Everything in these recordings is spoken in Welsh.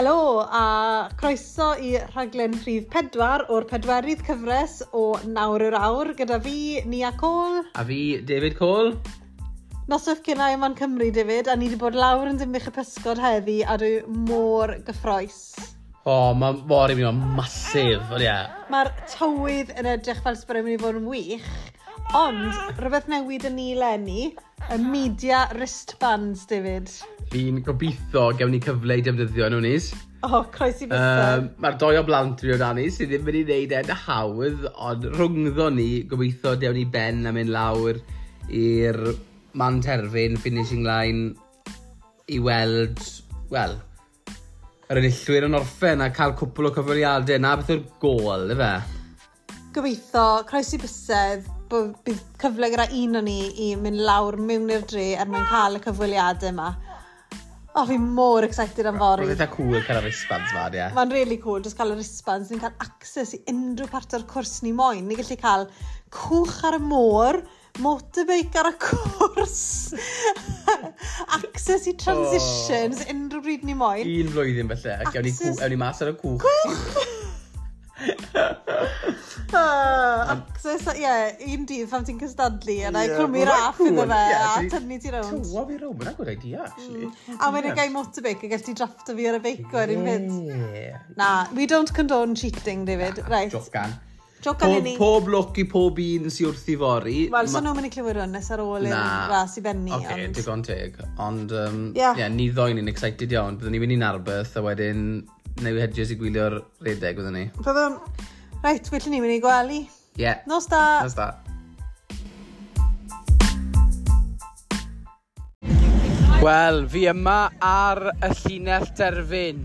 Helo a croeso i rhaglen rhif pedwar o'r pedwerydd cyfres o Nawr yr Awr gyda fi, Nia Cole. A fi, David Cole. Noswyth i yma'n Cymru, David, a ni wedi bod lawr yn dymich y pysgod heddi a dwi môr gyffroes. O, oh, mae mor i mi o'n masif, ond ie. Mae'r tywydd yn edrych fel sbryd yn mynd i fod yn wych, ond rhywbeth newid yn ni lenni y media wristbands, David. Fi'n gobeithio gewn ni cyfle i defnyddio nhw nis. O, oh, croes i bethau. Um, Mae'r doi o blant rhywun â ni sydd ddim wedi gwneud e'n hawdd, ond rhwngddo ni gobeithio dewn ni ben a mynd lawr i'r man terfyn, finishing line, i weld, wel, yr enillwyr yn orffen a cael cwpl o cyfwriadau. Na beth yw'r gol, efe? Gobeithio, croes i bysedd, bydd cyfle gyda un o'n ni i mynd lawr mewn i'r dre er mwyn cael y cyfweliadau yma. O, fi mor excited am fori. Mae'n eitha cool cael y wristbands fan, ie. Mae'n really cool, jyst cael y wristbands. Ni'n cael access i unrhyw part o'r cwrs ni moyn. Ni'n gallu cael cwch ar y môr, motorbike ar y cwrs, access i transitions, oh. unrhyw bryd ni moyn. Un flwyddyn felly, ac ewn ni, ewn ni mas ar y cwch. Cwch! Access, ie, un dydd pan ti'n cystadlu, a na i clwmi raff iddo fe, a tynnu ti rownd. Tywa fi rownd, mae'n agwyd idea, actually. Mm. A mae'n ei gai motorbike, a gael ti drafto fi ar y beic o'r un fynd. Na, we don't condone cheating, David. Right. Jocan. Jocan i ni. Pob look i pob un sy'n wrth i fori. Wel, so nhw'n mynd i clywed hwn nes ar ôl i'r ras i benni. Oce, okay, digon teg. Ond, um, yeah. yeah, ni ddoen ni'n excited iawn. Byddwn ni'n mynd i'n arbeth, a wedyn, neu hedges i gwylio'r redeg, byddwn ni. Byddwn, Reit, felly ni'n mynd i gwely. Ie. Yeah. Nos da. Nos da. Wel, fi yma ar y llinell derfyn.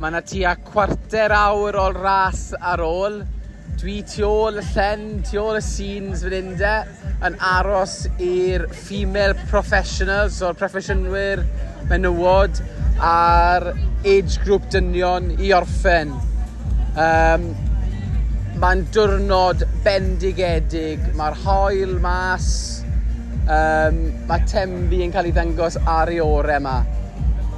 Mae yna tua cwarter awr o'r ras ar ôl. Dwi tu ôl y llen, tu ôl y scenes fan hyn yn aros i'r female professionals, o'r proffesiynwyr menywod, a'r age group dynion i orffen. Um, Mae'n diwrnod bendigedig. Mae'r hoel mas. Um, mae Tembi yn cael ei ddangos ar ei orau yma.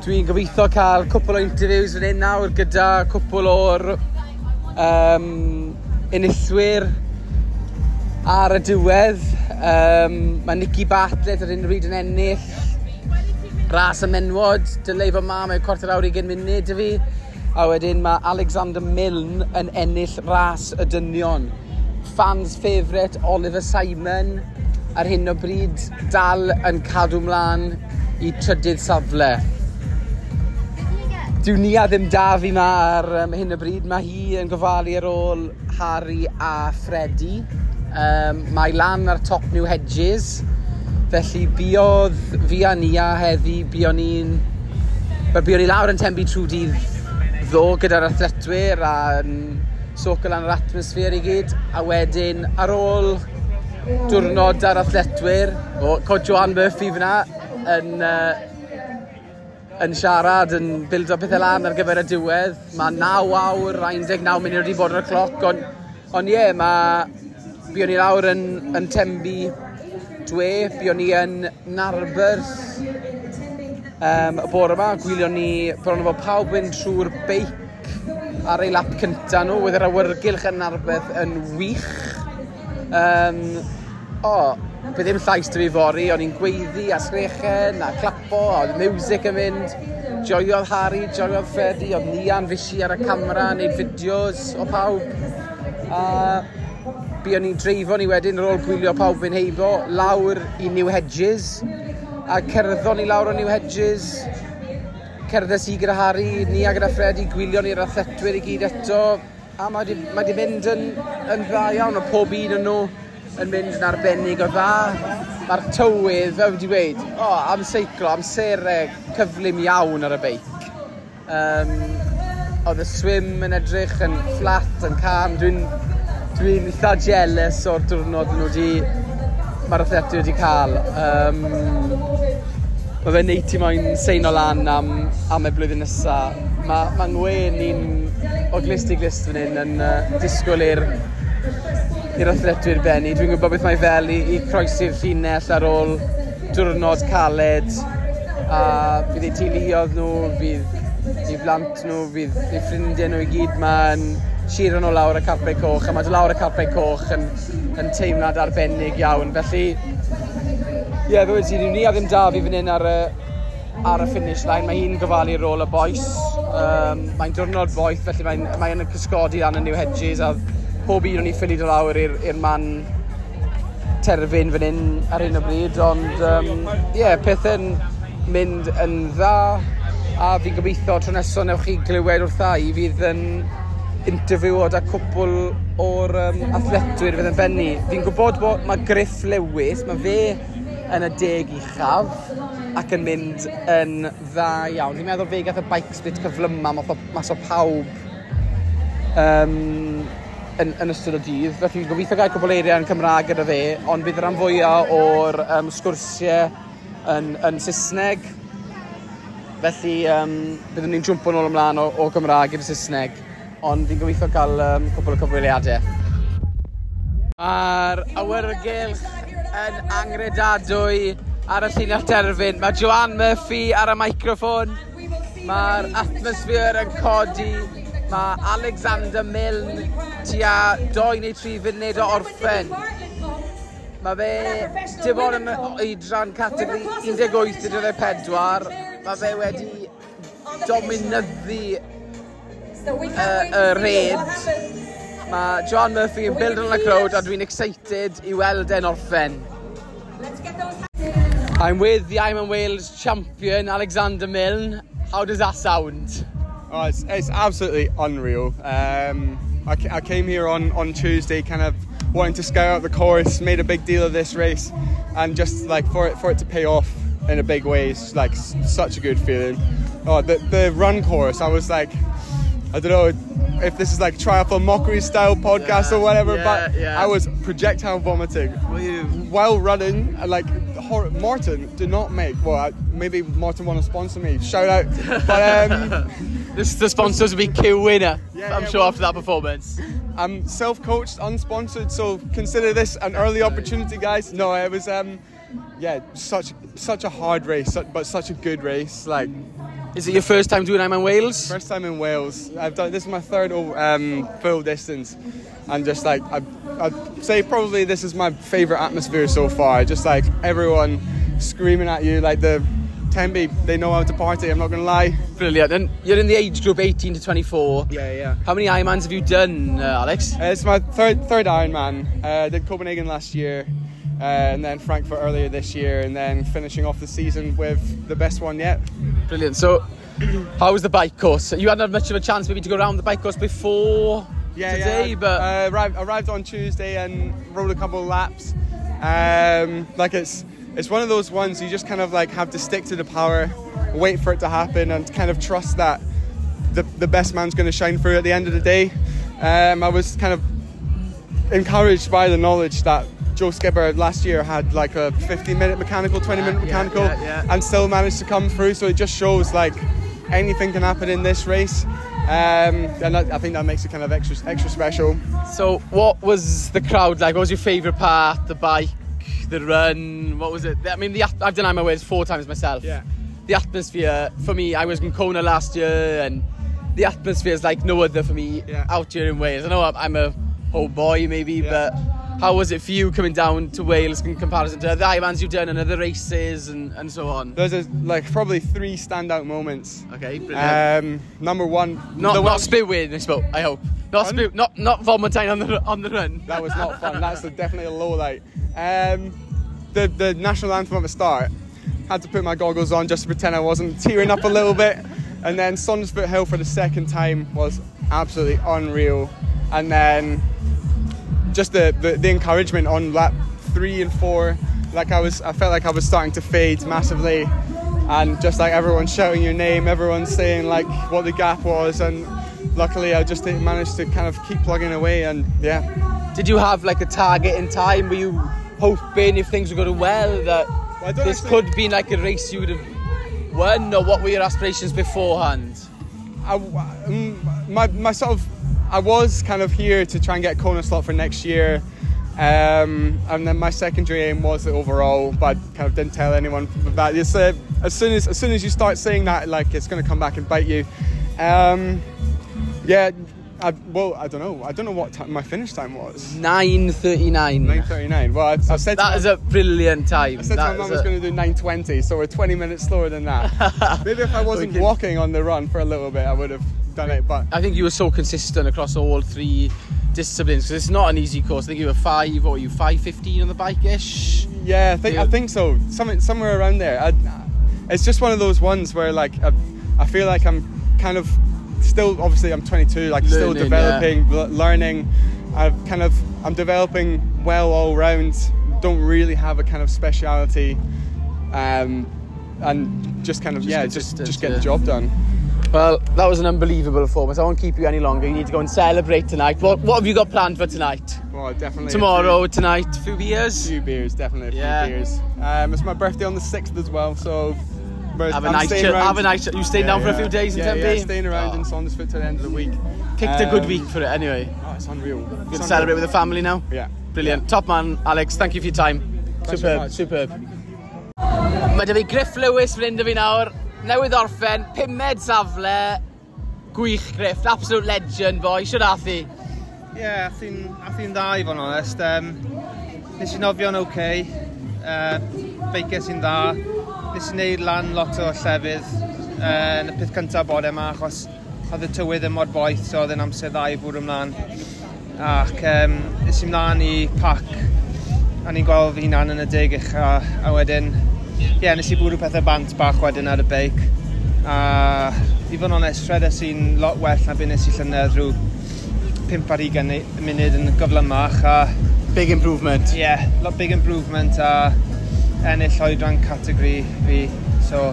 Dwi'n gobeithio cael cwpl o interviews fan hyn nawr gyda cwpl o'r um, enillwyr ar y diwedd. Um, mae Nicky Bartlett ar unrhyw bryd yn ennill. Ras y menwod, dylai fod mam mewn cwarter awr 20 munud y fi. A wedyn mae Alexander Milne yn ennill ras y dynion. Fans favourite Oliver Simon ar hyn o bryd dal yn cadw mlaen i trydydd safle. Dyw ni a ddim da fi ma ar um, hyn o bryd. Mae hi yn gofalu ar ôl Harry a Freddy. Um, mae lan ar top New Hedges. Felly biodd fi a ni a heddi, bio ni'n... Bio ni lawr yn tembu trwy dydd ddo gyda'r athletwyr a'n soco lan yr atmosffer i gyd. A wedyn, ar ôl diwrnod ar athletwyr, o, co Johan Murphy fyna, yn, uh, yn siarad, yn bildo pethau lan ar gyfer y diwedd. Mae 9 awr, 19 munud wedi bod ar y cloc, ond on ie, yeah, mae... Buon ni lawr yn, yn tembu dwe, buon ni yn Narberth Um, y bore yma, gwylion ni bron efo pawb yn trwy'r beic ar ei lap cynta nhw, wedi'r awyrgylch yn arbeth yn wych. Um, o, oh, bydd ddim llais dy fi fori, o'n i'n gweiddi a sgrechen a clapo, oedd music yn mynd. Joiodd Harry, joiodd Freddy, oedd Nian fysi ar y camera, wneud fideos o pawb. A bu o'n i'n dreifo ni wedyn ar ôl gwylio pawb yn heibo, lawr i New Hedges, a cerddon ni lawr o New Hedges, cerddes i gyda Harry, ni a gyda Fred i gwylio ni'r athletwyr i gyd eto, a mae di, mae di mynd yn, yn dda iawn, o pob un yn nhw yn mynd yn arbennig o dda. Mae'r tywydd, fe wedi dweud, o, oh, am seiclo, am amserau cyflym iawn ar y beic. Um, oedd y swim yn edrych yn fflat, yn cam, Dwi'n dwi eitha jealous o'r diwrnod nhw wedi mae'r atleti wedi cael. Um, mae fe'n 80 moyn seino lan am, am y blwyddyn nesaf. Mae ma ngwen ni'n o glist i glist fan hyn yn uh, disgwyl i'r i'r athletwyr benni. Dwi'n gwybod beth mae fel i, i croesi'r llinell ar ôl diwrnod caled a bydd eu teuluoedd nhw, bydd eu blant nhw, bydd eu ffrindiau nhw i gyd mae'n siro nhw lawr y carpau coch, a mae lawr y carpau coch yn, yn teimlad arbennig iawn. Felly, ie, yeah, fe wedi ni a ddim da fi fan hyn ar y, ar y finish line. Mae hi'n gofalu rôl y boes. Um, mae'n diwrnod boeth, felly mae'n mae yn cysgodi lan y New Hedges, a pob un o'n i ffili do lawr i'r man terfyn fan hyn ar hyn o bryd, ond ie, um, yeah, pethau'n mynd yn dda a fi'n gobeithio tro nesaf newch chi glywed wrtha i fydd yn interview o da cwpl o'r um, athletwyr fydd yn benni. Fi'n gwybod bod mae Griff Lewis, mae fe yn y deg uchaf ac yn mynd yn dda iawn. Fi'n meddwl fe gath y bike split cyflyma mas o pawb um, yn, yn ystod y dydd. Felly fi'n gobeithio gael cwbl eiriau yn Cymraeg gyda fe, ond bydd rhan fwyaf o'r um, sgwrsiau yn, yn Saesneg. Felly um, byddwn ni'n jwmpo nôl ymlaen o, o Gymraeg i'r Saesneg ond fi'n gobeithio cael um, cwpl o cyfweliadau. Mae'r awyrgylch yn angredadwy ar y llinell terfyn. Mae Joanne Murphy ar y microffon. Mae'r atmosfer yn codi. Mae Alexander Milne tua 2 neu 3 funud o orffen. Mae fe dim ond yn oedran categori 18-24. Mae fe wedi dominyddu y uh, red. Mae John Murphy yn build on the crowd a dwi'n excited i weld e'n orffen. I'm with the Ironman Wales champion Alexander Milne. How does that sound? Oh, it's, it's absolutely unreal. Um, I, I came here on, on Tuesday kind of wanting to scout out the course, made a big deal of this race, and just like for it, for it to pay off in a big way is like such a good feeling. Oh, the, the run course, I was like, I don't know if this is like triathlon mockery style podcast yeah, or whatever, yeah, but yeah. I was projectile vomiting while running. Like Martin did not make. Well, I, maybe Martin want to sponsor me. Shout out, but um, This, the sponsors will be Q winner, I'm sure, well, after that performance. I'm self-coached, unsponsored, so consider this an early opportunity, guys. No, it was, um, yeah, such such a hard race, but such a good race. Like, is it your first time doing Ironman Wales? First time in Wales. I've done this is my third um, full distance, and just like I, I'd say probably this is my favorite atmosphere so far. Just like everyone screaming at you, like the Temby, they know how to party, I'm not going to lie. Brilliant. And you're in the age group 18 to 24. Yeah, yeah. How many Ironmans have you done, uh, Alex? Uh, it's my third third Ironman. Uh, did Copenhagen last year, uh, and then Frankfurt earlier this year, and then finishing off the season with the best one yet. Brilliant. So, how was the bike course? You hadn't had much of a chance maybe to go around the bike course before yeah, today, yeah. but... Uh, arrived, arrived on Tuesday and rode a couple of laps. Um, like it's it's one of those ones you just kind of like have to stick to the power, wait for it to happen, and kind of trust that the, the best man's going to shine through at the end of the day. Um, I was kind of encouraged by the knowledge that Joe Skipper last year had like a 15 minute mechanical, 20 minute mechanical, yeah, yeah, yeah. and still managed to come through. So it just shows like anything can happen in this race. Um, and I think that makes it kind of extra extra special. So, what was the crowd like? What was your favourite part? The bike, the run, what was it? I mean, the, I've done Ironman Wales four times myself. Yeah. The atmosphere, for me, I was in Kona last year and the atmosphere is like no other for me yeah. out here in Wales. I know I'm a old boy maybe, yeah. but how was it for you coming down to Wales in comparison to the Ironmans you've done and other races and, and so on? There's a, like probably three standout moments. Okay, brilliant. Um, number one, not not spit weird, I hope. Not spit, not not vomiting on the on the run. That was not fun. That's definitely a low light. Um, the, the national anthem at the start, had to put my goggles on just to pretend I wasn't tearing up a little bit. And then Saundersfoot Hill for the second time was absolutely unreal. And then just the, the, the encouragement on lap three and four, like I was, I felt like I was starting to fade massively, and just like everyone shouting your name, everyone saying like what the gap was, and luckily I just managed to kind of keep plugging away, and yeah. Did you have like a target in time? Were you hoping if things were going well that well, this could be like a race you would have won, or what were your aspirations beforehand? I, um, my, my sort of, I was kind of here to try and get a Kona slot for next year. Um, and then my secondary aim was the overall, but I kind of didn't tell anyone about this. Uh, as soon as as soon as you start saying that, like it's going to come back and bite you. Um, yeah, I, well, I don't know. I don't know what time my finish time was. 9.39. 9:39. Well, I, I said That my- a brilliant time. I said to my mum I was going to do 9:20, so we're 20 minutes slower than that. Maybe if I wasn't Okay. walking on the run for a little bit, I would have done it. But I think you were so consistent across all three disciplines because it's not an easy course. I think you were five or you five fifteen on the bike ish. yeah, I think I think so. Something somewhere around there. I, it's just one of those ones where like I, I feel like I'm kind of still obviously I'm 22, like still developing, l- learning. I've kind of I'm developing well all round. Don't really have a kind of speciality, um, and just kind of Just yeah, just just get yeah. the job done. Well, that was an unbelievable performance. I won't keep you any longer. You need to go and celebrate tonight. What What have you got planned for tonight? Well, definitely a Tomorrow, tonight, a few beers. A few beers, definitely a few Yeah. beers. Um, it's my birthday on the sixth as well, so But have a I'm nice chill. Around. Have a nice. You staying yeah, down yeah. for a few days yeah, Tempe? Yeah, staying around oh. in Saundersfoot till the end of the week. Kicked um, a good um, week for it anyway. Oh, it's unreal. It's going unreal. celebrate with the family now? Yeah. Brilliant. Yeah. Top man, Alex. Thank you for your time. Thanks superb, so superb. Mae dy fi Griff Lewis fynd da fi nawr. Newydd orffen, pumed safle. Gwych Griff, absolute legend boy. Siwr athi? Ie, yeah, athi'n athi dda i fod yn onest. Um, nes i nofio'n oce. Okay. Uh, beicio sy'n dda nes i wneud lan lot o llefydd uh, yn y peth cyntaf bod yma achos oedd y tywydd yn mor boeth so oedd yn amser dda i bwrw ymlaen ac um, nes i mlaen i pac a ni'n gweld fy hunan yn y deg eich a, a wedyn ie yeah, nes i bwrw pethau bant bach wedyn ar y beic a i fod yn onest rhedas i'n lot well na byd nes i llynedd rhyw 5 ar 20 munud yn gyflymach a big improvement. ie Yeah, lot big improvement a ennill oedran categori fi. So,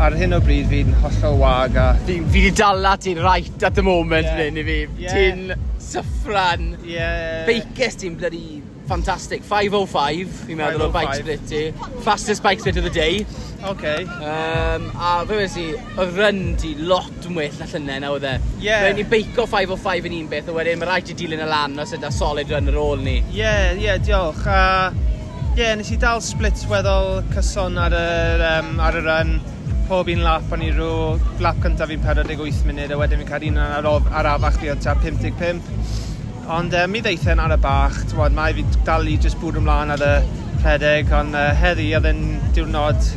ar hyn o bryd fi'n hollol wag a... Fi, fi di dala ti'n right at the moment yeah. Flynn i fi. Yeah. Ti'n syffran. Yeah. Beices ti'n bloody fantastic. 505, fi'n meddwl o oh bike split ti. Fastest bike split of the day. OK. Um, a fe wnes i, y run ti lot mwyll all yna na oedd e. Ie. Yeah. ni beico 505 yn un beth, a wedyn mae rhaid i dilyn y lan os yda solid run ar ôl ni. Ie, yeah, ie, yeah, diolch. Uh, Ie, yeah, nes i dal split weddol cyson ar y, um, ar y run. Pob un lap o'n i rhyw, lap cyntaf fi'n 48 munud, a wedyn fi'n cael un ar, ar afach fi o'n ta 55. Ond um, mi ddeithen ar y bach, tywod, mae fi dal i just bwyd ymlaen ar y rhedeg, ond uh, heddi oedd yn diwrnod,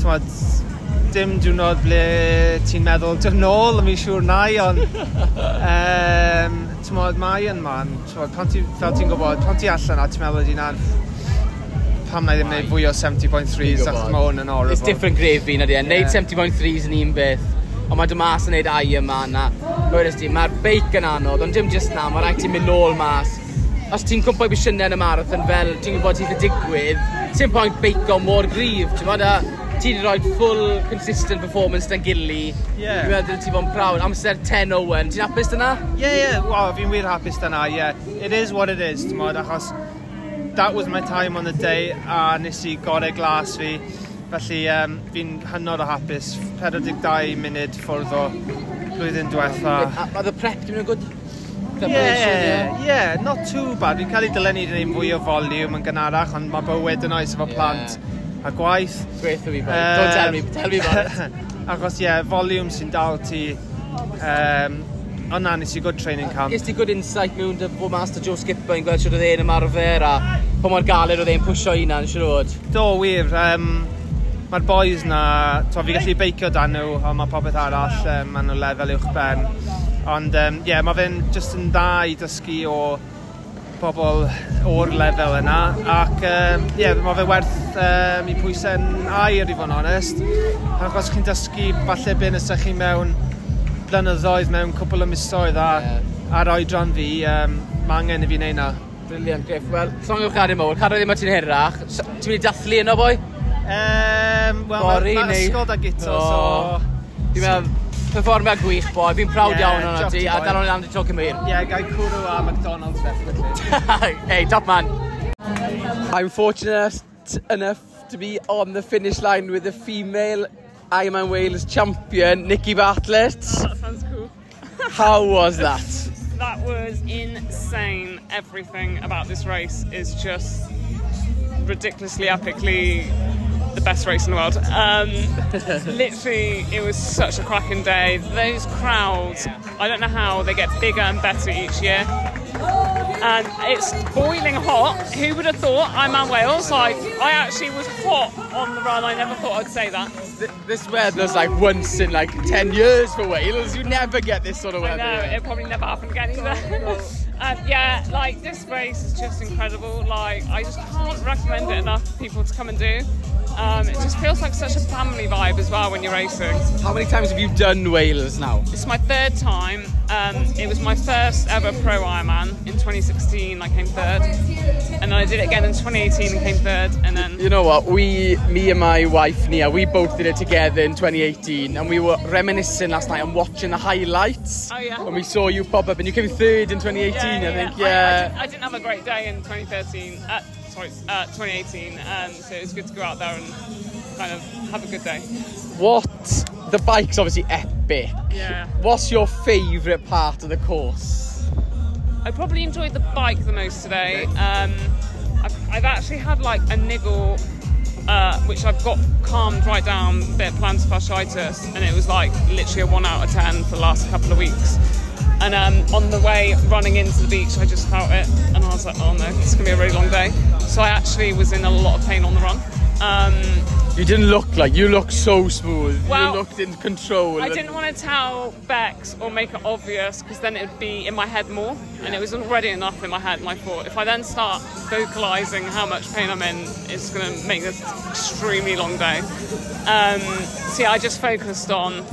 tywod, dim diwrnod ble ti'n meddwl, dy nôl, mi'n siŵr nai, ond um, tywod, mae yn man, tywod, pan ti, fel ti'n gwybod, pan ti allan a ti'n meddwl ydy na'n pam na i ddim wneud fwy o 70.3s achos mae hwn yn horrible. It's different gravy na di. e. Neud 70.3s yn un beth, ond mae dy mas yn neud ai yma na. Gwyrus di, mae'r beic yn anodd, ond dim just na, mae rhaid ti'n mynd nôl mas. Os ti'n cwmpo i bysiynau yn y marathon fel, ti'n gwybod ti'n digwydd, ti'n pwynt beico mor grif, ti'n bod a ti wedi rhoi full consistent performance da'n gili. Yeah. Dwi'n meddwl ti'n bod yn prawd. Amser 10 Owen. Ti'n hapus dyna? Ie, Yeah, ie. yeah. Wow, fi'n wir hapus dyna, ie. yeah. It is what it is, ti'n modd, achos that was my time on the day a nes i gorau glas fi. Felly um, fi'n hynod o hapus, 42 munud ffwrdd o blwyddyn diwetha. Oedd y prep ddim yn gwyd? Yeah, yeah, not too bad. Fi'n cael ei dylennu dyn fwy o foliwm yn gynharach, ond mae bywyd yn oes efo plant a gwaith. Gweith o fi, boy. Um, Don't tell me, tell me about it. Achos, ie, yeah, foliwm sy'n dal ti um, O na, nes i good training camp. Gys ti good insight mewn dy bod master Joe Skipper yn gweld siwr oedd e'n ymarfer a pa mor galed oedd e'n pwysio hynna'n siwr oed? Do, wir. Um, Mae'r boys na, to fi gallu beicio dan nhw, ond mae popeth arall, um, maen nhw lefel uwch ben. Ond ie, um, yeah, mae fe'n just yn da i dysgu o pobl o'r lefel yna ac ie, um, yeah, mae fe werth um, i pwysau'n air i fod yn onest achos chi'n dysgu falle byn ysach chi mewn blynyddoedd mewn cwpl o misoedd a yeah. ar oedran fi, um, mae angen i fi wneud na. Briliant, Griff. Wel, llongyw chadau mowr, cadw ddim o ti'n hirach. Ti'n mynd i dathlu yno, boi? Um, Wel, mae ma neu... ysgol da gyto, oh. so... Dwi'n meddwl, perfformiad gwych, boi. Fi'n prawd yeah, iawn o'n ti, a dal o'n Andy Tocyn Meir. Ie, yeah, gai cwrw a McDonald's, definitely. hey, top man. I'm fortunate enough to be on the finish line with a female Ironman Wales champion, Nikki Bartlett. That sounds cool. How was that? That was insane. Everything about this race is just ridiculously epically the best race in the world. Um, literally, it was such a cracking day. Those crowds, I don't know how they get bigger and better each year. And it's boiling hot. Who would have thought? I'm at Wales. Like, I actually was hot on the run. I never thought I'd say that. Th- This weather's like once in like 10 years for Wales. You never get this sort of weather. know, it probably never happened again either. um, yeah, like this race is just incredible. Like, I just can't recommend it enough for people to come and do. Um, it just feels like such a family vibe as well when you're racing. How many times have you done Wales now? It's my third time. Um, it was my first ever pro Ironman in 2016. I came third, and then I did it again in 2018 and came third, and then You know what? We, me and my wife Nia, we both did it together in 2018, and we were reminiscing last night and watching the highlights. Oh, yeah. When we saw you pop up, and you came third in 2018, I think. I, I, Yeah. didn't, I didn't have a great day in 2013. Uh, sorry, uh, 2018. Um, so it was good to go out there and kind of have a good day. What? The bike's obviously epic. Yeah. What's your favourite part of the course? I probably enjoyed the bike the most today. Um, I've, I've actually had like a niggle, uh, which I've got calmed right down, a bit of plantar fasciitis, and it was like literally a one out of ten for the last couple of weeks. And um, on the way running into the beach, I just felt it, and I was like, oh no, it's gonna be a really long day. So I actually was in a lot of pain on the run. Um, You didn't look like you looked so smooth. Well, you looked in control. I didn't want to tell Bex or make it obvious because then it would be in my head more, and it was already enough in my head. And I thought if I then start vocalizing how much pain I'm in, it's going to make this extremely long day. Um, so yeah, I just focused on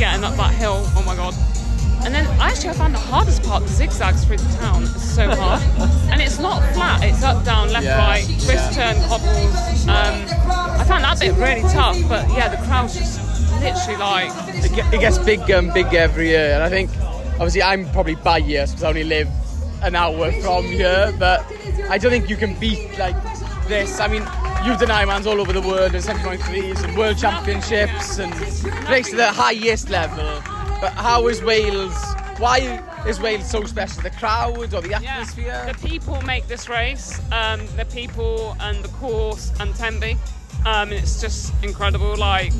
getting up that hill. Oh my god! And then actually, I found the hardest part the zigzags through the town. It's so hard, and it's not flat. It's up, down, left, Yeah, right, twist, turn, cobbles. Um, I found that bit really tough, but yeah, the crowd's just literally like It, gets bigger and bigger every year, and I think obviously I'm probably biased because I only live an hour from here, but I don't think you can beat like this. I mean, you've done Ironmans all over the world and 7.3s and world championships and raced at the highest level. But how is Wales? Why is Wales so special? The crowd or the atmosphere? The people make this race. Um, the people and the course and Tembe. Um, it's just incredible. Like,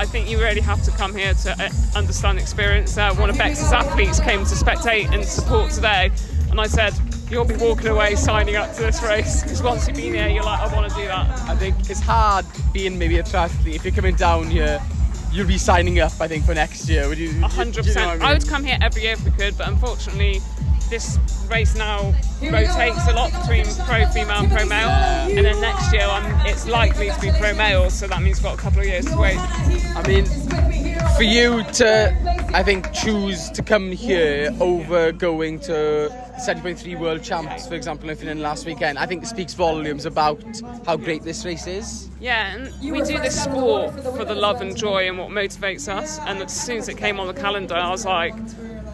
I think you really have to come here to uh, understand the experience. Uh, one of Bex's athletes came to spectate and support today, and I said, "You'll be walking away signing up to this race because once you've been here, you're like, I want to do that." I think it's hard being maybe a triathlete. If you're coming down here, you'll be signing up. I think for next year. Would you? Hundred you know percent. I I would come here every year if we could, but unfortunately, this race now rotates a lot between pro female and pro male, and then next year um, it's likely to be pro male, so that means we've got a couple of years to wait. I mean, for you to, I think, choose to come here over going to 70.3 World Champs, for example, in Finland last weekend, I think speaks volumes about how great this race is. Yeah, and we do this sport for the love and joy and what motivates us. And as soon as it came on the calendar, I was like,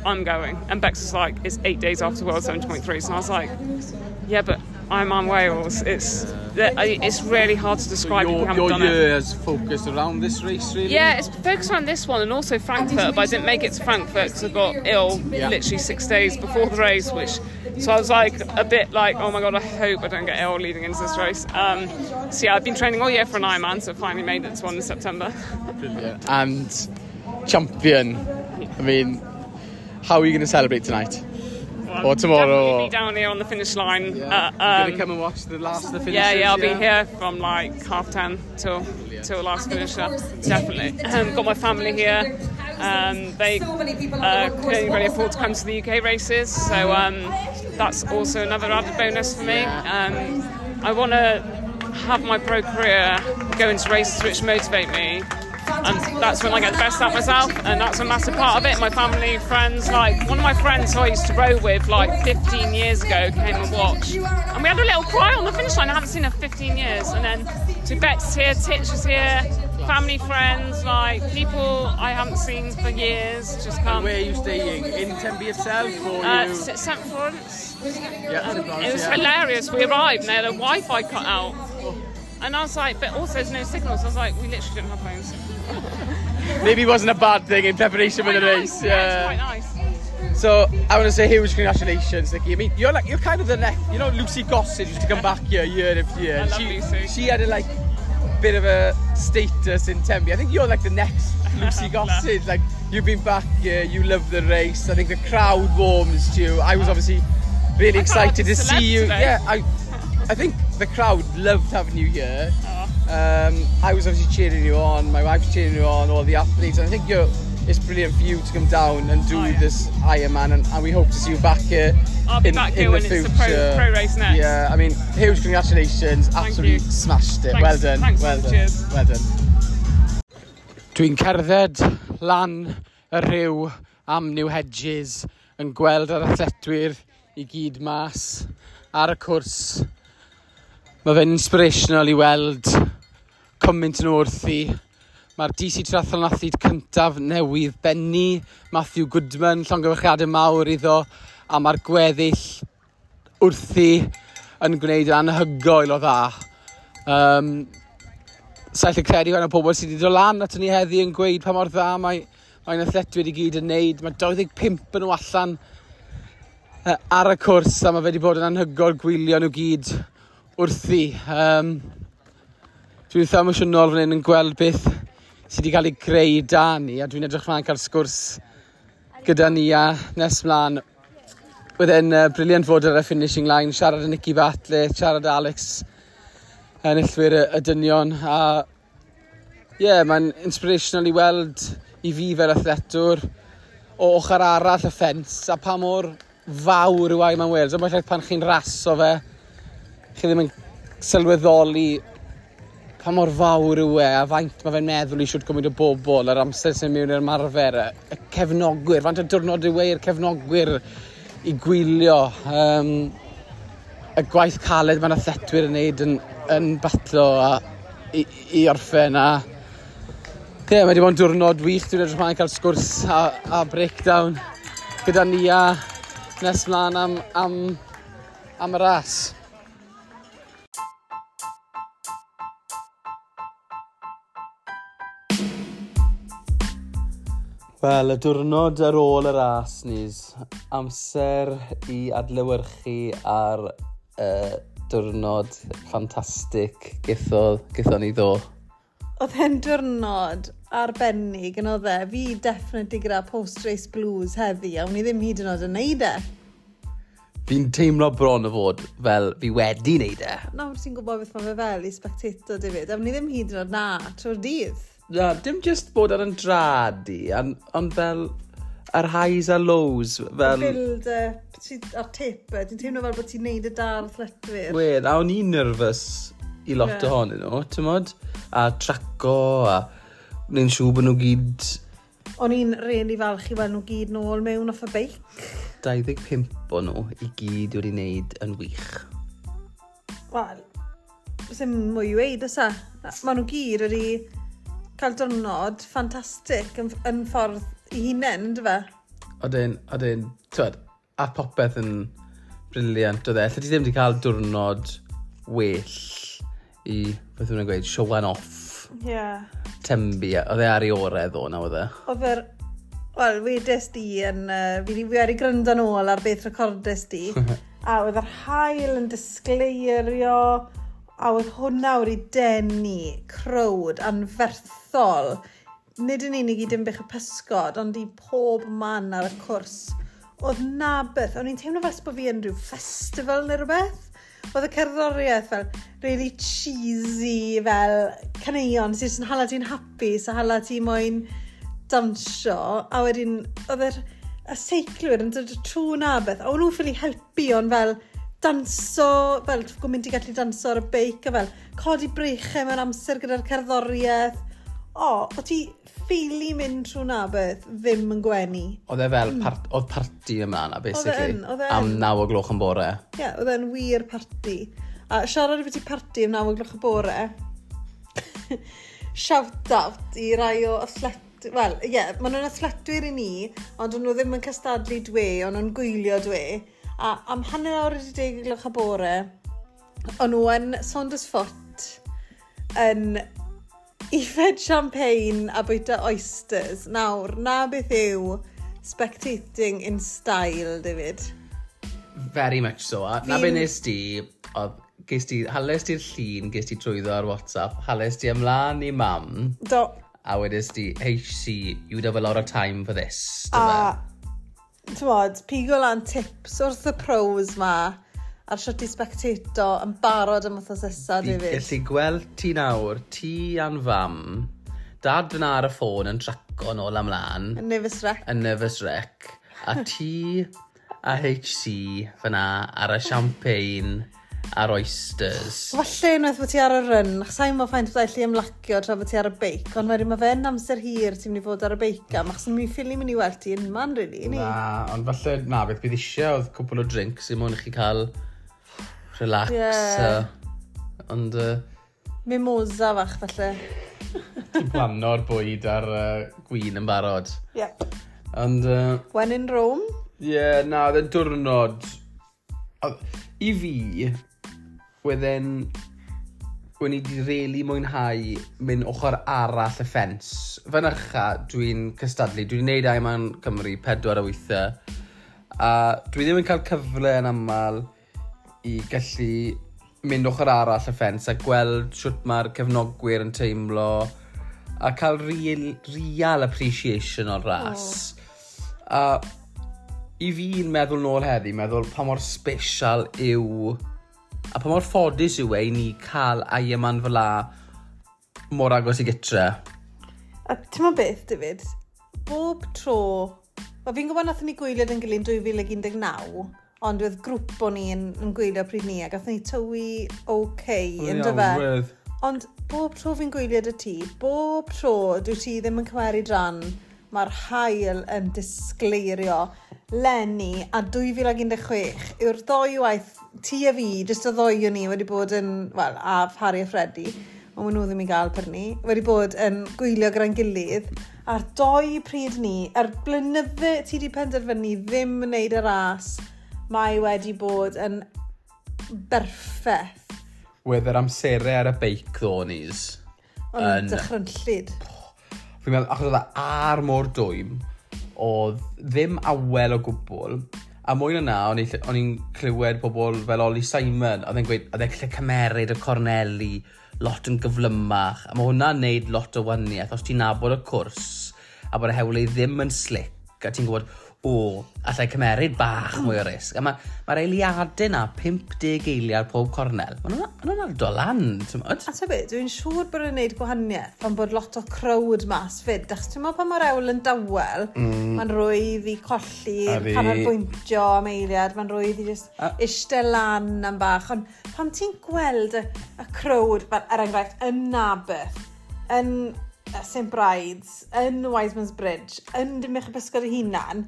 I'm going. And Bex was like, it's eight days after World 7.3. So I was like, yeah, but I'm on Wales. It's it's really hard to describe you your your year has focused around this race, really. Yeah, it's focused on this one and also Frankfurt, but I didn't make it to Frankfurt because I got ill Yeah. literally six days before the race, which so I was like a bit like, oh my god, I hope I don't get ill leading into this race. Um, so yeah, I've been training all year for an Ironman, so I finally made it to one in September. Brilliant. And champion. I mean, how are you going to celebrate tonight? Well, Or I'll tomorrow, Definitely or- be down here on the finish line. Yeah. Uh, You're going um, to come and watch the last of the finishes? yeah, yeah, I'll be here from like half ten till till last finisher. Definitely. Um, got my family here. Um, they uh, can only really afford to come to the UK races, so um, that's also another added bonus for me. Um, I want to have my pro career go into races which motivate me. And that's when I get the best out of myself, and that's a massive part of it. My family, friends, like one of my friends who I used to row with like 15 years ago came and watched, and we had a little cry on the finish line. I haven't seen her for 15 years, and then so Bex here, Titch is here, family, friends, like people I haven't seen for years just come. Where are you staying? In Tempe itself? Or Uh, you... St Florence. yeah, Um, St. Lawrence, it was yeah. hilarious. We arrived and they had a Wi-Fi cut out, and I was like, but also there's no signals. I was like, we literally didn't have phones. Maybe wasn't a bad thing in preparation quite for the nice. race. Yeah, yeah. Nice. So I want to say huge congratulations, Nikki. I mean, you're like you're kind of the next. You know, Lucy Gossett used to come back here year after year. I love she, Lucy. She had a like bit of a status in Tempe. I think you're like the next Lucy Gossett. like you've been back here, you love the race. I think the crowd warms to you. I was obviously really I excited to see you. Today. Yeah, I I think the crowd loved having you here. Oh. Um, I was obviously cheering you on, my wife's cheering you on, all the athletes, and I think you're, it's brilliant for you to come down and do oh, yeah. this Ironman, and, and we hope to see you back here. I'll be in, back here the when the it's future. a pro, pro race next. Yeah, I mean, huge congratulations, Thank absolutely you. smashed it. Thanks, well done. Thanks well, done. Cheers. well done. Dwi'n cerdded lan y rhyw am New Hedges yn gweld yr athletwyr i gyd mas ar y cwrs. Mae fe'n inspirational i weld cymaint yn wrthi. Mae'r DC Triathlon Athlete cyntaf newydd Benny, Matthew Goodman, llongyfarchiadau mawr iddo, a mae'r gweddill wrthi yn gwneud yn anhygoel o dda. Um, Sa'n lle credu o'n y pobl sydd wedi dod lan at ni heddi yn gweud pa mor dda mae mae'n athletwyr i gyd yn neud. Mae 25 yn nhw allan uh, ar y cwrs a mae wedi bod yn anhygoel gwylio nhw gyd wrthi. Um, Dwi'n ddim emosiynol fan hyn yn gweld beth sydd wedi cael ei greu da ni a dwi'n edrych fan cael sgwrs gyda ni a nes mlaen. Wedyn uh, briliant fod ar y finishing line, siarad y Nicky Batley, siarad Alex enillwyr y, y dynion a ie, yeah, mae'n inspirational i weld i fi fel athletwr o ochr arall y ffens a pa mor fawr yw ai mewn Wales. Ond mae'n pan chi'n raso fe, chi ddim yn sylweddoli pa mor fawr yw e, a faint mae fe'n meddwl i siwt gwmwyd o bobl, yr amser sy'n mewn i'r marfer, e. y cefnogwyr, faint o diwrnod yw e i'r cefnogwyr i gwylio. Um, y gwaith caled mae'n athletwyr yn neud yn, yn batlo a, i, i orffen a Ie, yeah, mae wedi bod yn diwrnod wych, dwi'n edrych ymlaen cael sgwrs a, a breakdown gyda ni a nes mlaen am, am, am y ras. Fel y diwrnod ar ôl y ras nis, amser i adlewyrchu ar uh, diwrnod ffantastig gythodd, gythodd ni ddo. Oedd hen diwrnod arbennig yn oedd e. Fi definitely gyda post-race blues heddi, a wni ddim hyd yn oed yn neud e. Fi'n teimlo bron o fod fel fi wedi wneud e. Nawr ti'n gwybod beth mae fe fel i spectator, David. A wni ddim hyd yn oed na, trwy'r dydd na, dim just bod ar yn dradu, ond fel yr highs a lows. Fel... Build up, ti, a'r taper, ti'n e, teimlo fel bod ti'n neud y dar lletwyr. Wel, a o'n i'n nerfus i lot yeah. ohonyn nhw, ti'n modd? A traco, a wneud siŵr bod nhw gyd... O'n i'n rili falch i weld nhw gyd nôl mewn off y beic. 25 o nhw i gyd wedi wneud yn wych. Wel, sy'n mwy i weid, ysa. Maen nhw gyd wedi cael dyrnod ffantastig yn, yn ffordd i hunain, dy fe? Odyn, odyn, twyd, a popeth yn briliant oedd e. Lle ti ddim wedi cael diwrnod well i, beth yw'n gweud, show one off. Ie. Yeah. Tembi, oedd e ar ei orau ddo na oedd e. Oedd e'r, wel, wedes di yn, uh, fi wedi wedi gryndo nôl ar beth recordes di. a oedd yr hael yn disgleirio, A oedd hwnna wedi denu, crowd, anferthol. Nid yn unig i dim bych y pysgod, ond i pob man ar y cwrs. Oedd na beth, o'n i'n teimlo fel bod fi yn rhyw festival neu rhywbeth oedd y cerddoriaeth fel really cheesy, fel caneuon sydd yn hala ti'n hapus a hala ti moyn dansio. A wedyn, oedd yr y seiclwyr yn dod trwy na beth, a o'n nhw'n ffili helpu ond fel danso, fel gwybod mynd i gallu danso ar y beic a fel codi breichau mewn amser gyda'r cerddoriaeth. O, o ti ffili mynd trwy na beth ddim yn gwenu. Oedd e fel, hmm. part, oedd parti yma na, basically. Oedd e Am naw o gloch yn bore. Ie, yeah, oedd e'n wir parti. A siarad i beth i parti am naw o gloch y bore. Shout out i rai o athlet Wel, ie, yeah, maen nhw'n athletwyr i ni, ond nhw ddim yn cystadlu dwe, ond nhw'n gwylio dwe. A am hanner awr wedi deg glwch y bore, o'n nhw yn Saunders Foot yn ifed champagne a bwyta oysters. Nawr, na beth yw spectating in style, David? Very much so. A na beth nes di, oedd ges ti, hales ti'r llun, ges ti trwyddo ar WhatsApp, hales ti ymlaen i mam. Do. A wedys ti, hey, see, you'd have a lot of time for this. A, tymod, pigo lan tips wrth y pros ma a'r siwt i spectato yn barod am wythnos nesaf, David. Dwi'n gallu gweld ti nawr, ti a'n fam, dad fyna ar y ffôn yn traco nôl amlaen. Yn Nefus Rec. Yn Nefus Rec. A ti a HC fyna ar y champagne ar oysters. Falle unwaith bod ti ar y ryn, achos sa'n mo ffaint bod allu ymlacio tra bod ti ar y beic, ond wedyn mae fe'n amser hir ti'n mynd i fod ar y beic am, achos mi ffili mynd i weld ti yn unman, really, ni. Na, ond falle, na, beth bydd eisiau oedd cwpl o drinks i mwyn i chi cael relax. Yeah. Uh, ond... Uh, Mimosa fach, falle. Ti'n plano'r bwyd ar uh, gwyn yn barod. Yep. Ond... Uh, When in Rome? Ie, yeah, na, oedd e'n diwrnod... I fi, wedyn, wyn ni wedi really mwynhau mynd ochr arall y ffens. Fy nyrcha, dwi'n cystadlu. Dwi'n neud ai ma'n Cymru pedwar o weithiau. A dwi ddim yn cael cyfle yn aml i gallu mynd ochr arall y ffens a gweld siwt mae'r cefnogwyr yn teimlo a cael real, real appreciation o'r ras. Oh. A i fi'n meddwl nôl heddi, meddwl pa mor special yw A pa mor ffodus yw e i ni cael ai yma'n fel mor agos i gytre. A ti'n ma'n beth, David? Bob tro... Wel, fi'n gwybod nath ni gwylio yn gilydd 2019, ond oedd grŵp o ni yn, yn gwylio pryd ni, a gath ni tywi OK, yn dyfa. Ond bob tro fi'n gwylio dy ti, bob tro dwi ti ddim yn cymeru dran, mae'r hael yn disgleirio. Lenny a 2016 yw'r ddoi waith ti a fi, jyst y ddoi o ni wedi bod yn, wel, a Harry a Freddy, ond maen nhw ddim i gael per ni, wedi bod yn gwylio gyda'n gilydd, a'r doi pryd ni, a'r blynydde ti wedi penderfynu ddim yn neud y ras, mae wedi bod yn berffeth. Wedd yr amserau ar y beic ddonis. Ond yn... dychrynllid. Fi'n meddwl, achos oedd e ar mor dwym, oedd ddim awel o gwbl, a mwy na na, o'n i'n clywed pobl fel Oli Simon, oedd e'n gweud, oedd e'n gallu cymeryd y Corneli, lot yn gyflymach, a mae hwnna'n neud lot o waniaeth os ti'n nabod y cwrs, a bod y hewlydd ddim yn slick, a ti'n gwybod, o, allai cymeryd bach mwy o risg. A mae'r ma eiliadau na 50 eiliad pob cornel. Mae nhw'n ma ardo lan, ti'n modd? A ta be, dwi'n siŵr bod yn gwneud gwahaniaeth pan bod lot o crowd mas fyd. Dach ti'n modd pan mae'r ewl yn dawel, mm. mae'n rwydd i colli, canolbwyntio am eiliad, mae'n rwydd i just a... eistedd lan am bach. Ond pan ti'n gweld y, y crowd, er enghraifft, yn Nabeth, yn St Brides, yn Wiseman's Bridge, yn Dymich y Bysgod y Hunan,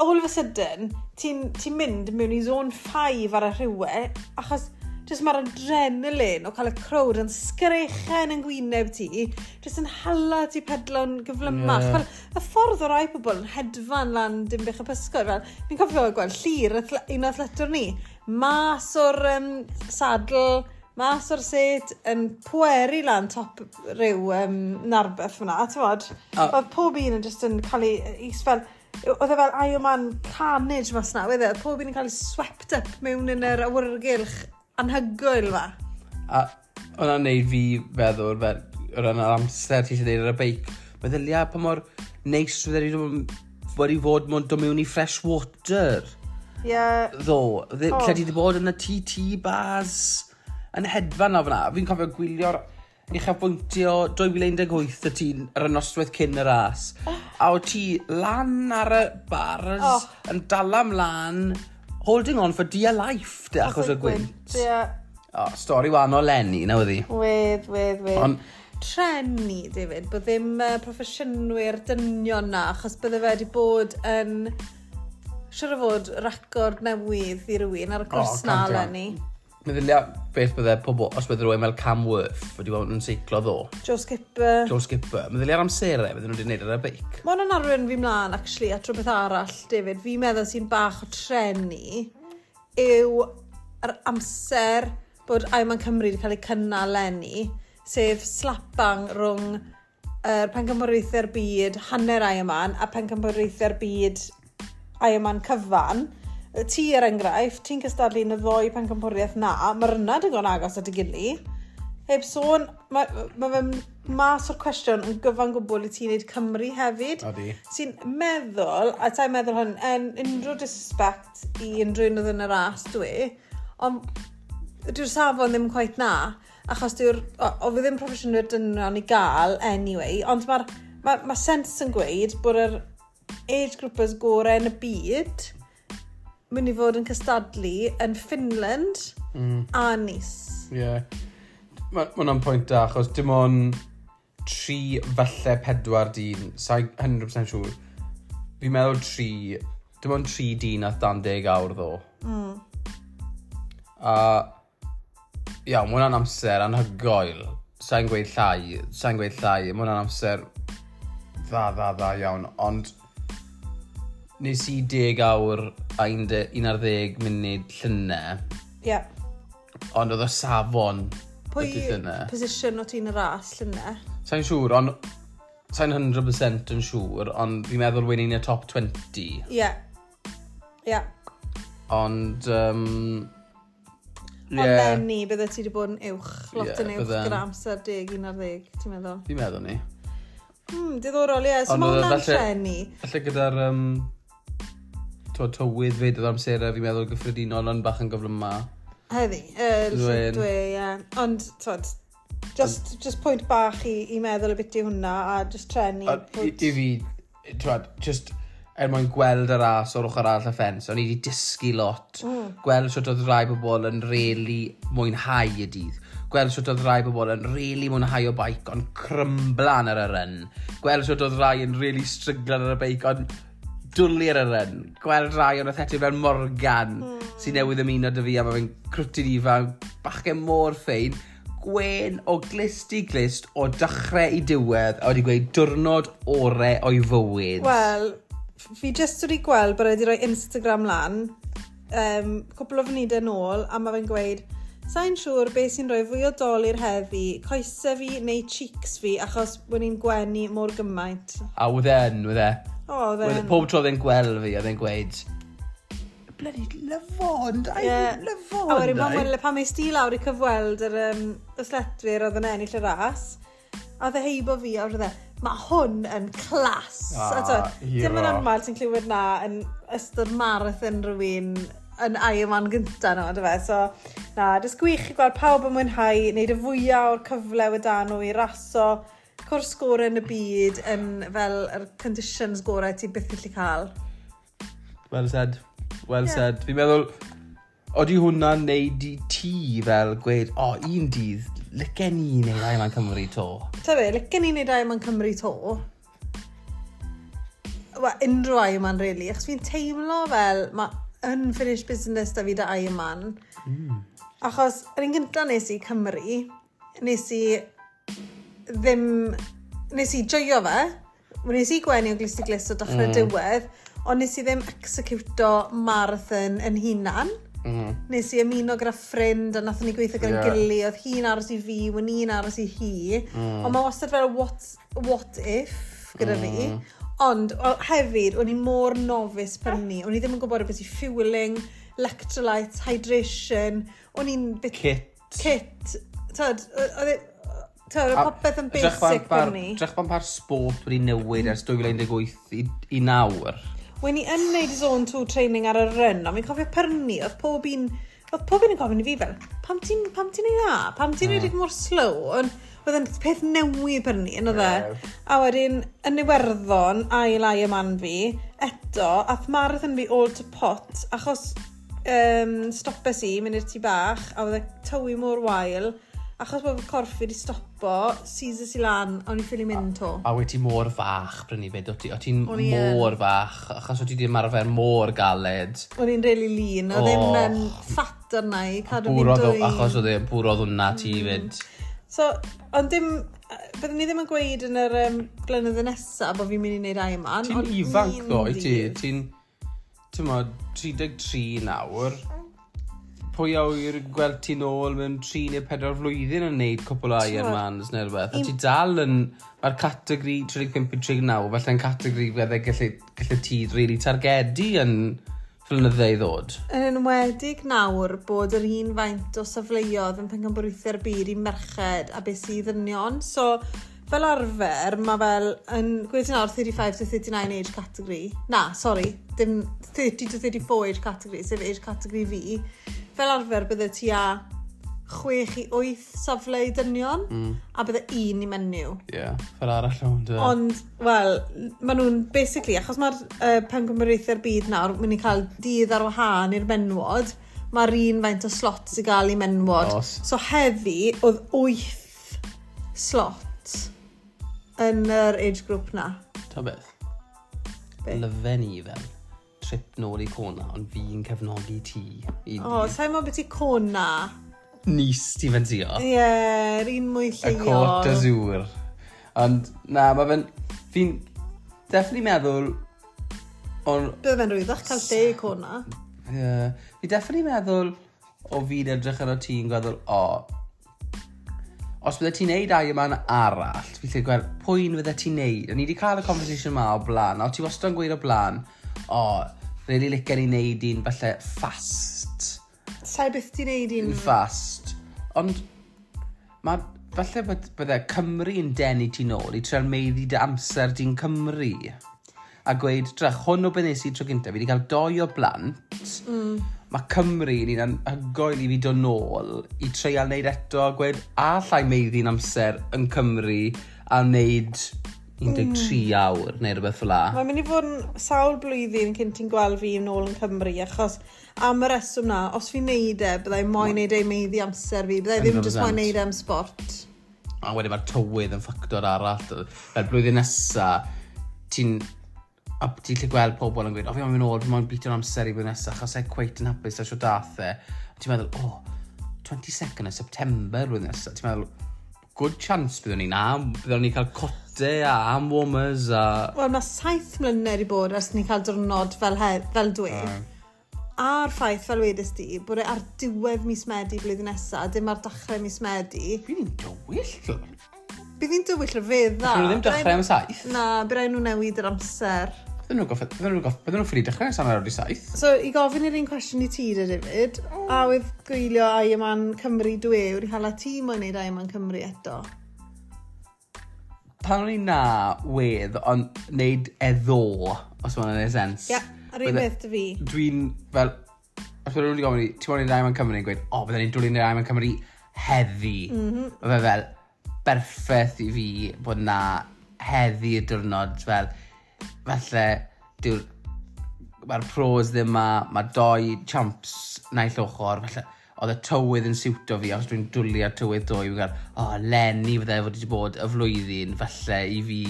all of a sudden, ti'n ti mynd mewn i zone 5 ar y rhywe, achos jyst mae'r adrenalin o cael y crowd yn sgrechen yn gwyneb ti, jyst yn hala ti pedlo'n gyflymach. Yeah. Fel, y ffordd o rai pobl yn hedfan lan dim bych y pysgod, fel, ni'n cofio gweld llir un o athletwr ni, mas o'r um, sadl, mas o'r set yn pweru lan top rhyw um, narbeth fyna, ti'n fod? Oh. Oedd pob un yn just yn cael ei, fel, oedd e fel Iron Man carnage mas na, wedd e? Pob un yn cael ei swept up mewn yn yr awyrgylch anhygoel fa. A hwnna'n neud fi feddwl, fel, o ran yr amser ti eisiau neud ar y beic, mae ddylia pa mor neis e wedi wedi fod mwyn dod mewn i fresh water. Ie. Yeah. Ddo, e, lle oh. ti wedi bod yn y TT bars yn hedfan o fyna. Fi'n cofio gwylio'r uchaf bwyntio 2018 y tîn ar y noswaith cyn y ras. Oh a o ti lan ar y bars oh. yn dala mlaen, holding on for dear life, de, achos y gwynt. Ie. O, stori wahanol lenni, na wedi. Wedd, wedd, wedd. On... Treni, David, bod ddim uh, proffesiynwyr dynion na, achos bydde fe wedi bod yn Siwr o fod record newydd i rywun ar y cwrs oh, na lenni meddylia beth bydde pobl, os bydde rhywun fel Cam Worth wedi bod yn seiclo ddo. Joe Skipper. Joe Skipper. Meddylia'r amserau bydde nhw wedi gwneud ar y beic. Mae hwnna'n arwen fi mlaen, actually, at rhywbeth arall, David. Fi'n meddwl sy'n bach o trenu yw yr amser bod Aiman Cymru wedi cael ei cynnal lenni, sef slapang rhwng yr er, pengymwreithau'r byd hanner Aiman a pengymwreithau'r byd Aiman cyfan ti er enghraifft, ti'n cystadlu yn y ddoi pencampwriaeth na, mae'r yna digon agos at y gilydd. Heb sôn, mae ma fe mas o'r cwestiwn yn gyfan gwbl i ti'n neud Cymru hefyd. Odi. Ti'n meddwl, a ta'n meddwl hwn, yn unrhyw disrespect i unrhyw un oedd yn yr as dwi, ond dwi'r safon ddim quite na, achos dwi'r, o, o fi ddim proffesiynwyr dynion i gael, anyway, ond mae'r ma, ma sens yn gweud bod yr age groupers gorau yn y byd mynd i fod yn cystadlu yn Finland mm. a Nice. Ie. Yeah. Mae hwnna'n pwynt da, achos dim ond tri falle pedwar dyn, sa'i 100% siŵr. Fi'n meddwl tri, dim ond tri dyn a dan deg awr ddo. Mm. A iawn, mae hwnna'n amser anhygoel. Sa'n gweud llai, sa'n gweud llai, mae hwnna'n amser dda, dda, dda iawn, ond nes i 10 awr a 11 munud llynau. Ie. Yeah. Ond oedd y safon Pwy ydy dydd yna. position o ti'n y ras llynau? Sa'n siŵr, ond... Sa'n 100% yn siŵr, ond fi'n meddwl wyn un y top 20. Ie. Yeah. Ie. Yeah. Ond... Um, Ond yeah. lenni, bydde ti wedi bod yn uwch, lot yeah, yn uwch bydden... gyda amser 10, 11, ti'n meddwl? Fi'n meddwl ni. Hmm, diddorol, ie. Yeah. Ond mae hwnna'n llenni. Felly gyda'r um, to, tywydd fyd oedd amserau fi'n meddwl gyffredinol ond bach yn gyflym ma. Heddi, er, Dwi'n dwi, ie. Yeah. Ond, twyd, just, just pwynt bach i, i meddwl y biti hwnna a just trenu. A, i, I fi, twyd, just er mwyn gweld yr as o'r ochr arall y ffens, o'n i wedi dysgu lot. Mm. Gweld sut oedd rai bobl yn really mwynhau y dydd. Gweld sut oedd rai bobl yn rili really mwynhau o baic, ond crymblan ar y ryn. Gweld sut oedd rai yn rili really stryglan ar y beic ond dwlu ar yr yn. Gweld rai o'n atheti fel Morgan, mm. sy'n hmm. newydd ymuno dy fi a mae fe'n crwtyn ifanc, bachgen môr ffein, gwen o glist i glist o dechrau i diwedd a wedi gweud diwrnod ore o'i fywyd. Wel, fi jyst wedi gweld bod wedi rhoi Instagram lan, um, cwbl o fynidau nôl, a mae fe'n gweud, Sa'n siŵr beth sy'n rhoi fwy o dol i'r heddi, coesau fi neu cheeks fi, achos wedi'n gwenu mor gymaint. A wydden, wydden. Oh, then... Pob tro fe'n gweld fi, a fe'n gweud, bloody lyfond, ai yeah. lyfond. A wedyn pan wele pan mae sti lawr i cyfweld yr um, ysletwyr oedd yn ennill y ras, a dde heibo fi a wrth e, mae hwn yn clas. Ah, a to, dim yn aml ti'n clywed na yn ystod marathon rhywun yn Ironman gyntaf nhw, dy fe. So, na, dys gwych i gweld pawb yn mwynhau, wneud y fwyaf o'r cyfle wedi nhw i raso, cwrs gorau yn y byd yn fel yr conditions gorau ti byth gallu cael. Well said. Well yeah. said. Fi'n meddwl, oeddi hwnna'n neud i ti fel gweud, o, oh, un dydd, licen ni neu rai ma'n Cymru to? Ta fe, licen ni neu rai ma'n Cymru to? Wel, unrhyw ai yma'n, really. Achos fi'n teimlo fel, mae unfinished business da fi da ai yma'n. Mm. Achos, yr un gyntaf nes i Cymru, nes i ddim... Nes i joio fe, nes i gwenu o glis i glis o dechrau mm. diwedd, ond nes i ddim executo marathon yn hunan. Mm. Nes i ymuno gyda ffrind a nath ni gweithio gyda'n yeah. gili, oedd hi'n aros i fi, wyn i'n aros i hi. Mm. Ond mae wastad fel what, what if gyda mm. fi. Ond o, hefyd, o'n i mor nofus pen ni. O'n i ddim yn gwybod beth i fueling, electrolytes, hydration. O'n i'n... Kit. Kit. Tyd, Tawr, popeth yn basic par- ni. Drach pan par sport wedi newid ers 2018 i, i nawr. Wen i yn neud zone 2 training ar y ryn, ond fi'n cofio pyrni, oedd pob un... Oedd pob un yn gofyn i fi fel, pam ti'n pam ti'n ei dda? Pam ti'n edrych hmm. mor slow? Ond oedd yn peth newydd pyrni, yn oedd e? A wedyn, yn Iwerddon, ail ai y man fi, eto, ath marathon fi all to pot, achos um, stopes i, mynd i'r tu bach, a oedd e tywi mor wael, achos bod fy corff wedi stopo, Caesar si lan, o'n i'n ffili mynd to. A, a wyt ti mor fach, Brynny, be? O ti'n ti mor fach, achos o ti ddim arfer mor galed. O'n i'n really lean, o ddim oh. um, ffat arna i, cadw fi dwy. Achos o ddim bwrodd hwnna ti mm. fyd. So, ond dim, byddwn ni ddim yn gweud yn yr um, blynyddoedd nesaf bod fi'n mynd i wneud ai yma. Ti'n ifanc ddo, i ti? Ti'n, ti'n 33 nawr pwy awyr gweld ti nôl mewn 3 neu 4 flwyddyn yn neud cwpl o Ironmans neu rhywbeth. A ti dal yn... Mae'r categori 35-39, felly'n categori fydde gallu, gallu ti really targedu yn flynydde i ddod. Yn enwedig nawr bod yr un faint o safleoedd yn pengamboreithio'r byd i merched a beth sydd ddynion. So, fel arfer, mae fel yn gweithio nawr 35 to 39 age category. Na, sorry, dim 30 to 34 age category, sef age category fi fel arfer bydde ti a chwech i wyth safle i dynion, mm. a bydde un i menyw. Ie, yeah, fel arall o'n dweud. Ond, wel, maen nhw'n, basically, achos mae'r uh, pengymreithau'r byd nawr, mynd i cael dydd ar wahân i'r menwod, mae'r un faint o slot i gael i menwod. Os. So heddi, oedd wyth slot yn yr age group na. Ta beth? Be? Lyfen i fel trip nôl i Cona, ond fi'n cefnogi ti. O, oh, sa'n mo beth i Cona? Nis ti fe'n tio. Ie, yeah, un mwy lleol. Y cwrt y zŵr. Ond, na, mae fe'n... Fi'n definitely meddwl... On... Bydd fe'n rwyddach cael de i Cona. Ie. Yeah. Fi definitely meddwl o fi'n edrych ar o ti'n gweddol, o, os bydde ti'n neud ai yma'n arall, fi lle gweld pwy'n fydde ti'n neud. O'n i wedi cael y conversation yma o blaen, a ti wastad yn gweud o blaen, o, Really licen i neud un falle fast. Sa'i byth ti'n neud un? Fast. Ond mae falle bod, bydde Cymru yn denu ti nôl i tre'n meiddi dy amser di'n Cymru. A gweud, drach, hwn o beth nes i tro gyntaf, fi wedi cael doi o blant. Mm. Mae Cymru yn un anhygoel i fi dod nôl i treial wneud eto a gweud, a llai meiddi'n amser yn Cymru a wneud 13 mm. awr neu rhywbeth fel la. Mae'n mynd i fod yn sawl blwyddyn cyn ti'n gweld fi yn ôl yn Cymru, achos am y reswm na, os fi'n neud e, byddai moyn neud ei i meiddi amser fi, byddai ddim jyst moyn neud e am sport. A wedyn mae'r tywydd yn ffactor arall. Fel blwyddyn nesa, ti'n a ti'n lle gweld pobl yn gweud, o fi am mynd ôl, mae'n bitio'n amser i blwyddyn nesa, achos e'n cweit yn hapus a sio dath e. Ti'n meddwl, o, oh, 22nd o September blwyddyn nesa. Ti'n meddwl, good chance byddwn ni'n am, byddwn ni'n cael cote a am warmers a... Wel, mae saith mlynedd i bod ers ni'n cael diwrnod fel, he, fel dwi'n. Uh. A'r ffaith fel wedys di, bod e ar diwedd mis Medi blwyddyn nesaf, dim ar dechrau mis Medi. Bydd ni'n dywyll. Bydd hi'n dywyll rfedda. Bydd nhw ddim dechrau am saith. Na, bydd rhaid nhw newid yr amser. Bydden nhw'n goffod, bydden nhw'n goffod, bydden nhw'n ffridi dechrau san ar saith. So, i gofyn i'r un cwestiwn i ti, dy David, a wedd gwylio Ai Yman Cymru dwi, wrth i hala ti mwyn neud Ai Yman Cymru eto? Pan o'n i na wedd, ond neud eddo, os mae'n neud sens. Ia, ar un beth dy fi. Dwi'n, fel, os byddwn nhw'n wedi gofyn i, ti'n mwyn neud Ai Yman Cymru, yn gweud, o, oh, bydden ni'n dwlu'n neud Ai Yman Cymru heddi. Mm -hmm. Fe fel, berffaith i fi bod na heddi y diwrnod fel falle, dyw'r mae'r pros ddim ma, mae doi champs naill ochr, falle, oedd y tywydd yn siwto fi, os dwi'n dwlu ar tywydd dwy, fi'n gael, o, oh, Lenny fydde fod wedi bod y flwyddyn, falle, i fi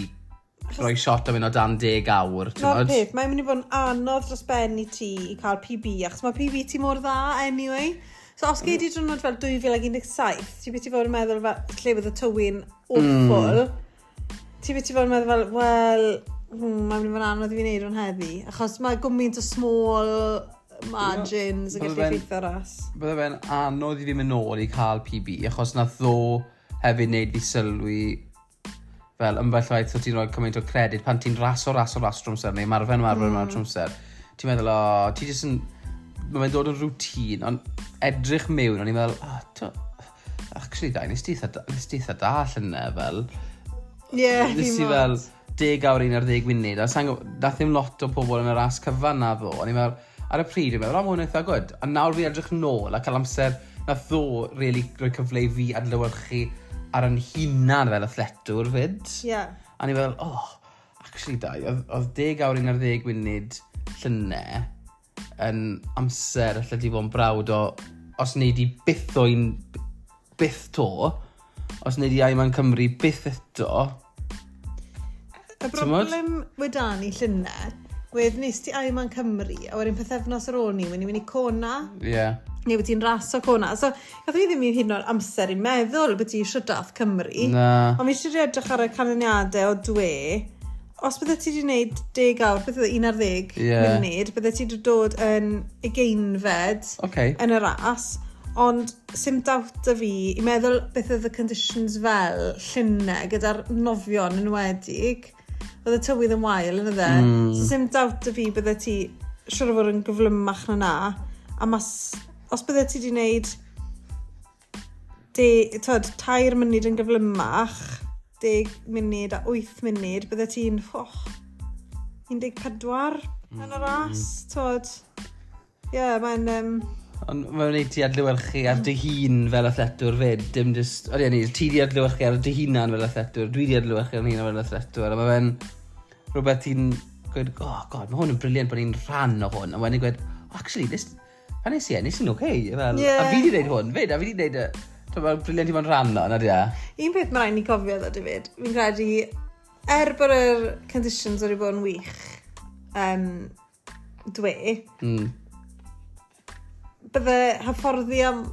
rhoi shot o un o dan 10 awr. Na'r peth, mae'n mynd i fod yn anodd dros ben i ti i cael PB, achos mae PB ti mor dda, anyway. So os gei di mm. drwnod fel 2017, ti beth i fod yn meddwl fel, lle fydd y tywyn awful, mm. ti beth i fod yn meddwl fel, wel, mm, mae'n mynd yn anodd i fi wneud hwn heddi. Achos mae gwmynt o small margins yn gallu effeithio ras. Bydde fe'n anodd i fi mynd nôl i cael PB, achos na ddo hefyd wneud fi sylwi fel ymbellwaith o ti'n rhoi cymaint o credit pan ti'n ras o ras o ras trwmser neu marfer marfer mm. marfer trwmser. Ti'n meddwl, o, ti jyst yn... Mae'n dod yn rŵtîn, ond edrych mewn, o'n i'n meddwl, o, to, actually, da, nes ti eitha dall yna, fel... Ie, yeah, nes ti fel... 10 awr 11 munud, a sa'n gwybod, dath ddim lot o pobl yn y ras cyfan na ddo, ond i'n meddwl, ar y pryd, i'n meddwl, am hwn eitha gwyd. A nawr fi edrych nôl a cael amser na ddo, really, roi cyfle i fi adlywyrchu ar yn hunan fel athletwr fyd. Yeah. A ni'n meddwl, oh, actually, da, oedd 10 awr 11 munud llynau yn amser allai di fod yn brawd o, os wneud i byth o'n byth to, os wneud i aiman Cymru byth eto, Y broblem wedi ni llynau, wedd nes ti ai ma'n Cymru, a wedyn pethefnos ar ôl ni, wedyn mynd i Cona. Ie. Yeah. Neu wedi ti'n o Cona. So, gath ni ddim i hyn o'r amser i meddwl beth ti eisiau dath Cymru. Na. Ond mi eisiau edrych ar y canlyniadau o dwe. Os bydde ti wedi gwneud 10 awr, bydde 11 yeah. munud, bydde ti wedi dod yn ugeinfed okay. yn y ras ond sy'n dawt y fi i meddwl beth oedd y conditions fel llynau gyda'r nofion yn wedig oedd y tywydd yn wael yn y dde. Mm. So, sim dawt y fi bydde ti siwr o fod yn gyflymach na na. A mas, os bydde ti wedi wneud de, tod, tair munud yn gyflymach, deg munud a wyth munud, bydde ti'n oh, 14 hmm. yn y ras, tod. Ie, yeah, mae'n... Um, Ond mae'n gwneud ti adlywyrchu ar dy hun fel athletwr fyd. Dim just... Ond ni, ti di adlywyrchu ar dy hunan fel athletwr. Dwi di adlywyrchu ar hunan fel athletwr. A mae fe'n rhywbeth ti'n gweud, oh god, mae hwn yn briliant bod ni'n rhan o hwn. A wedyn gweud, oh, actually, nes... pan nes i e, nes i'n oce. Okay. Fel, yeah. A fi di wneud hwn fyd. A fi di wneud... y... Mae'n briliant i fod yn rhan o, nad ia? Un peth mae'n rhaid ni cofio, dda, David. Fi'n credu, er bod yr conditions wedi bod yn wych, um, dwi, mm bydde hyfforddi am...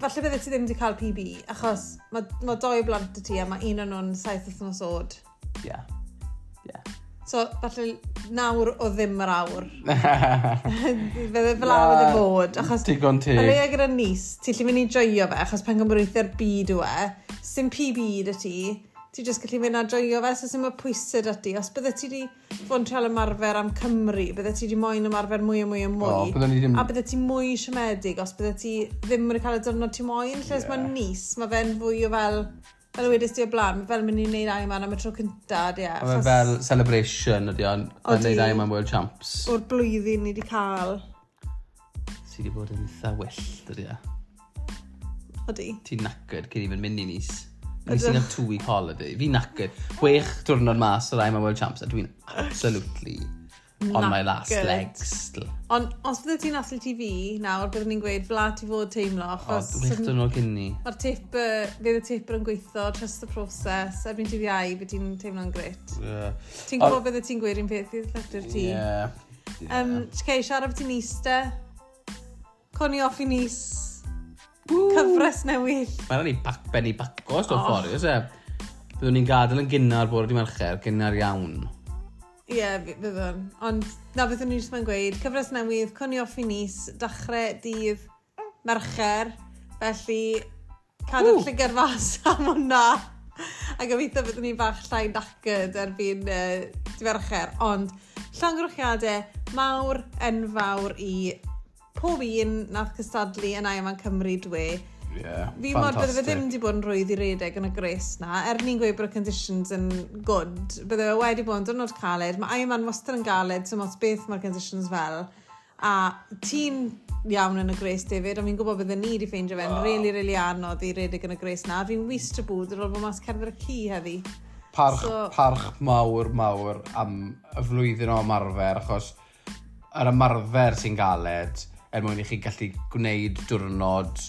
Falle bydde ti ddim wedi cael PB, achos mae, mae doi blant y ti a mae un o'n nhw'n saith wythnos oed. Ie. Yeah. Yeah. So, falle nawr o ddim yr awr. Fydde fel awr wedi bod. Achos, Digon ti. Fel ea gyda nis, ti'n lli mynd i joio fe, achos pan gymrwythio'r byd yw e, sy'n PB y ti, ti jyst gallu mynd a joio fe, so sy'n mynd pwysau dy ti. Os bydde ti wedi fod yn treol ymarfer am Cymru, bydde ti wedi moyn ymarfer mwy a mwy a mwy. O, bydde ni ddim... A bydde ti mwy siomedig, os bydde ti ddim wedi cael y dyrnod ti moyn, lle yeah. mae'n nis, mae fe'n fwy o fel fel wedys di o blaen, mae fel mynd i wneud ai am y tro cyntaf, ie. Yeah, achos... fel celebration ydi o'n, yn wneud ai man World Champs. O'r blwyddyn ni wedi cael. Ti wedi bod yn eitha well, ydi e. Odi. Ti'n nacyd cyn i fynd mynd i nis. Nes i'n gael two-week holiday. Fi'n knackered. Chwech diwrnod mas o'r I'm World Champs a dwi'n absolutely on my last legs. Ond os byddai ti'n aslu ti fi nawr, byddwn ni'n gweud fla ti fod teimlo. Achos o, wych dyn nhw gynni. Mae'r tip, fydd y tip yn gweithio, trust the process, erbyn ti ddiau, bydd ti'n teimlo'n gret. Yeah. Ti'n gwybod byddai ti'n gweud un peth i'r llyfr ti? Yeah. Um, Cei, siarad beth ti'n eista? Coni off i nis. Cyfres newydd. Mae'n rhaid i bac, benni bacos o'r oh. ffordd, oes e? Byddwn ni'n gadael yn gynnar bod wedi mercher, gynnar iawn. Ie, yeah, byddwn. Ond na byddwn ni'n just gweud, cyfres newydd, cwni off i nis, dachrau dydd, mercher, felly cadw'r llygar fas am hwnna. A gobeithio byddwn ni'n bach llai dacyd erbyn uh, diwercher. Ond llongrwchiadau mawr, enfawr i pob un nath cystadlu yn Aiaman Cymru dwe. Yeah, fi mod bydde fe ddim wedi bod yn rwydd i redeg yn y gres na, er ni'n gweud bod y conditions yn good, bydde fe wedi bod yn dynod caled, mae Aiaman wastad yn galed, so ots beth mae'r conditions fel, a ti'n iawn yn y gres David, ond fi'n gwybod bydde ni wedi ffeindio fe'n oh. really, really anodd i redeg yn y gres na, fi'n wist y bwyd ar ôl bod mas cerdded y cu heddi. Parch, so... parch mawr, mawr am y flwyddyn o ymarfer, achos yr ymarfer sy'n galed, er mwyn i chi gallu gwneud diwrnod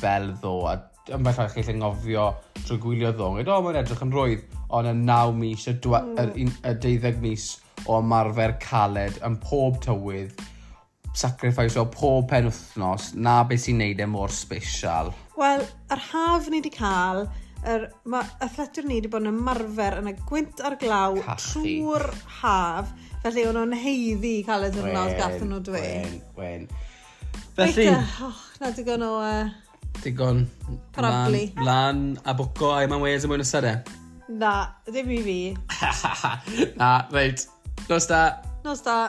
fel ddo a ymwellach chi'n ngofio trwy gwylio ddo. Gwyd, o, mae'n edrych yn rwydd, ond y 9 mis, y, dwa, mm. y, y, y 12 mis o ymarfer caled yn pob tywydd, sacrifice o pob pen wythnos, na beth sy'n neud e mor special Wel, yr haf ni wedi cael, er, mae athletur ni wedi bod yn ymarfer yn y gwynt a'r glaw Cachu. trwy'r haf, felly o'n nhw'n heiddi cael y diwrnod gath nhw dweud. Wen, wen. Felly... Reit, oh, na digon o... Uh... Digon... Parabli. Lan, a bwco a yma'n wez am mwyn ysadau. Na, ddim i fi. na, reit. Nos da. Nos da.